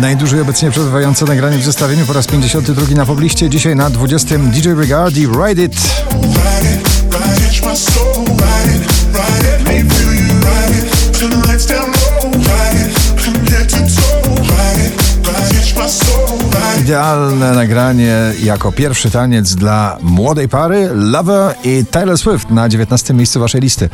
Najdłużej obecnie przebywające nagranie w zestawieniu po raz 52 na pobliście. Dzisiaj na 20 DJ Regard i Ride It. Idealne nagranie jako pierwszy taniec dla młodej pary Lover i Taylor Swift na 19 miejscu waszej listy.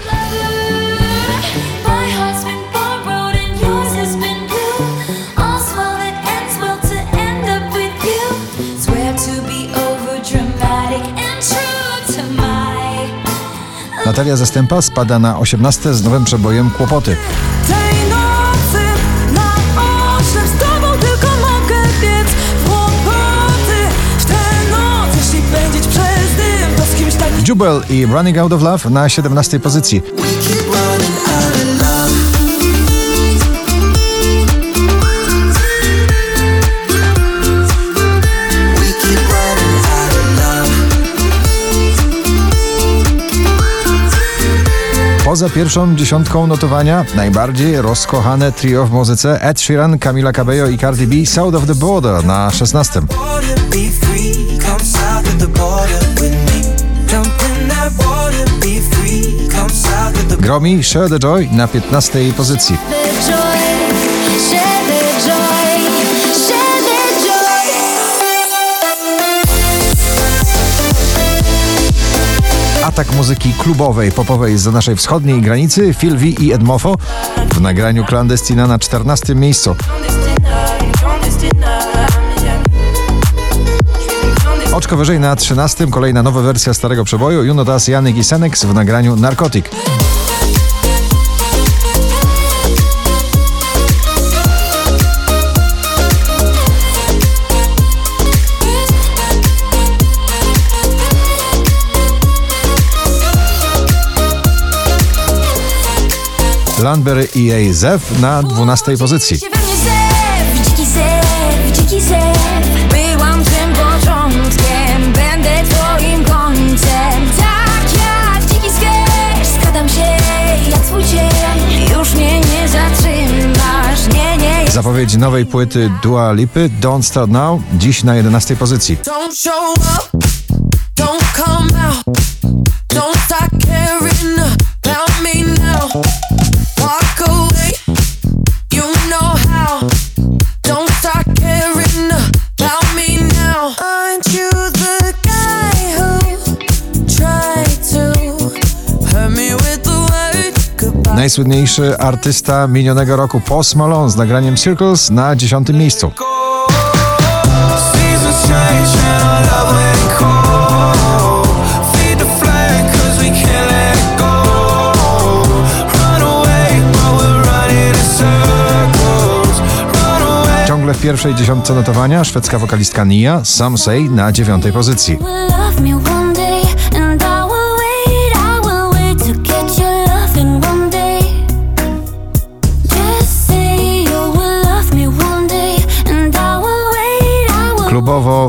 Natalia Zastępa spada na 18 z nowym przebojem Kłopoty. Tak Jubel i Running Out of Love na 17 pozycji. Poza pierwszą dziesiątką notowania najbardziej rozkochane trio w muzyce Ed Sheeran, Camila Cabello i Cardi B South of the Border na 16. Water be free, come south of the border with me. Jump in that water, be free, come south of the Gromi Share the Joy na 15 pozycji. Atak muzyki klubowej, popowej z naszej wschodniej granicy Phil V i Edmofo w nagraniu Clandestina na 14 miejscu. Oczko wyżej na 13 kolejna nowa wersja starego przeboju Juno Das, Janek i Senex w nagraniu Narkotik. Cień. Już mnie nie zatrzymasz, nie, nie. Zapowiedź nowej płyty Dua Lipy Don't Start Now dziś na 11 pozycji. Don't show up, don't come out, Najsłynniejszy artysta minionego roku Post Malone z nagraniem Circles na 10 miejscu. Ciągle w pierwszej dziesiątce notowania szwedzka wokalistka Nia Some Say na dziewiątej pozycji.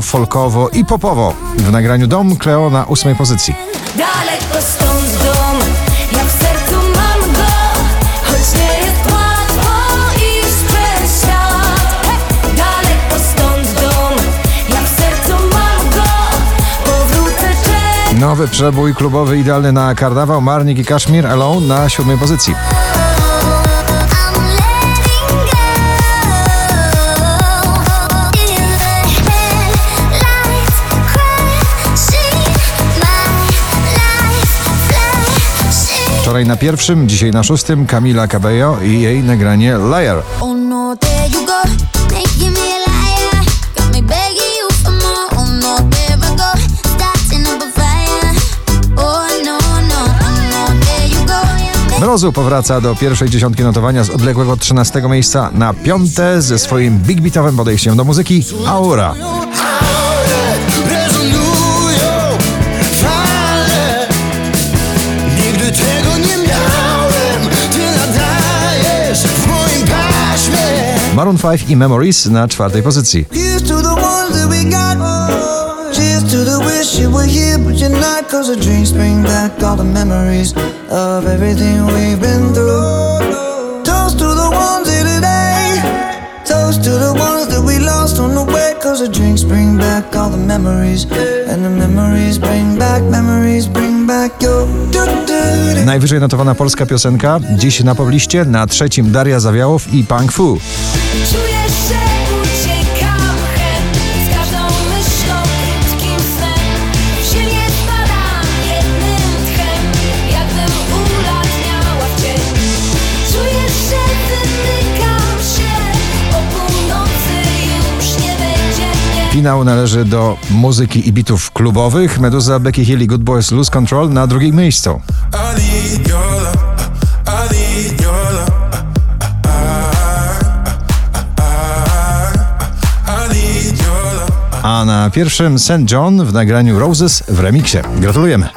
Folkowo i popowo w nagraniu Dom Cleo na ósmej pozycji. Daleko stąd dom, ja w sercu mam go Choć nie jest łatwo iść przez świat! Daleko stąd dom, ja w sercu mam go Powrócę czekać Nowy przebój klubowy idealny na karnawał Marnik i Kaszmir Alone na siódmej pozycji. Wczoraj na pierwszym, dzisiaj na szóstym Camila Cabello i jej nagranie Liar. Mrozu powraca do pierwszej dziesiątki notowania z odległego 13 miejsca na piąte ze swoim big beatowym podejściem do muzyki Aura. Ones here today. Toast to the ones that of drinks bring back all the memories. And the memories bring back, memories bring. Najwyżej notowana polska piosenka, dziś na pobliście, na trzecim Daria Zawiałow i Punk Fu. Czuję, że Finał należy do muzyki i bitów klubowych. Meduza, Becky Hill i Good Boys Lose Control na drugim miejscu. A na pierwszym St. John w nagraniu Roses w remiksie. Gratulujemy.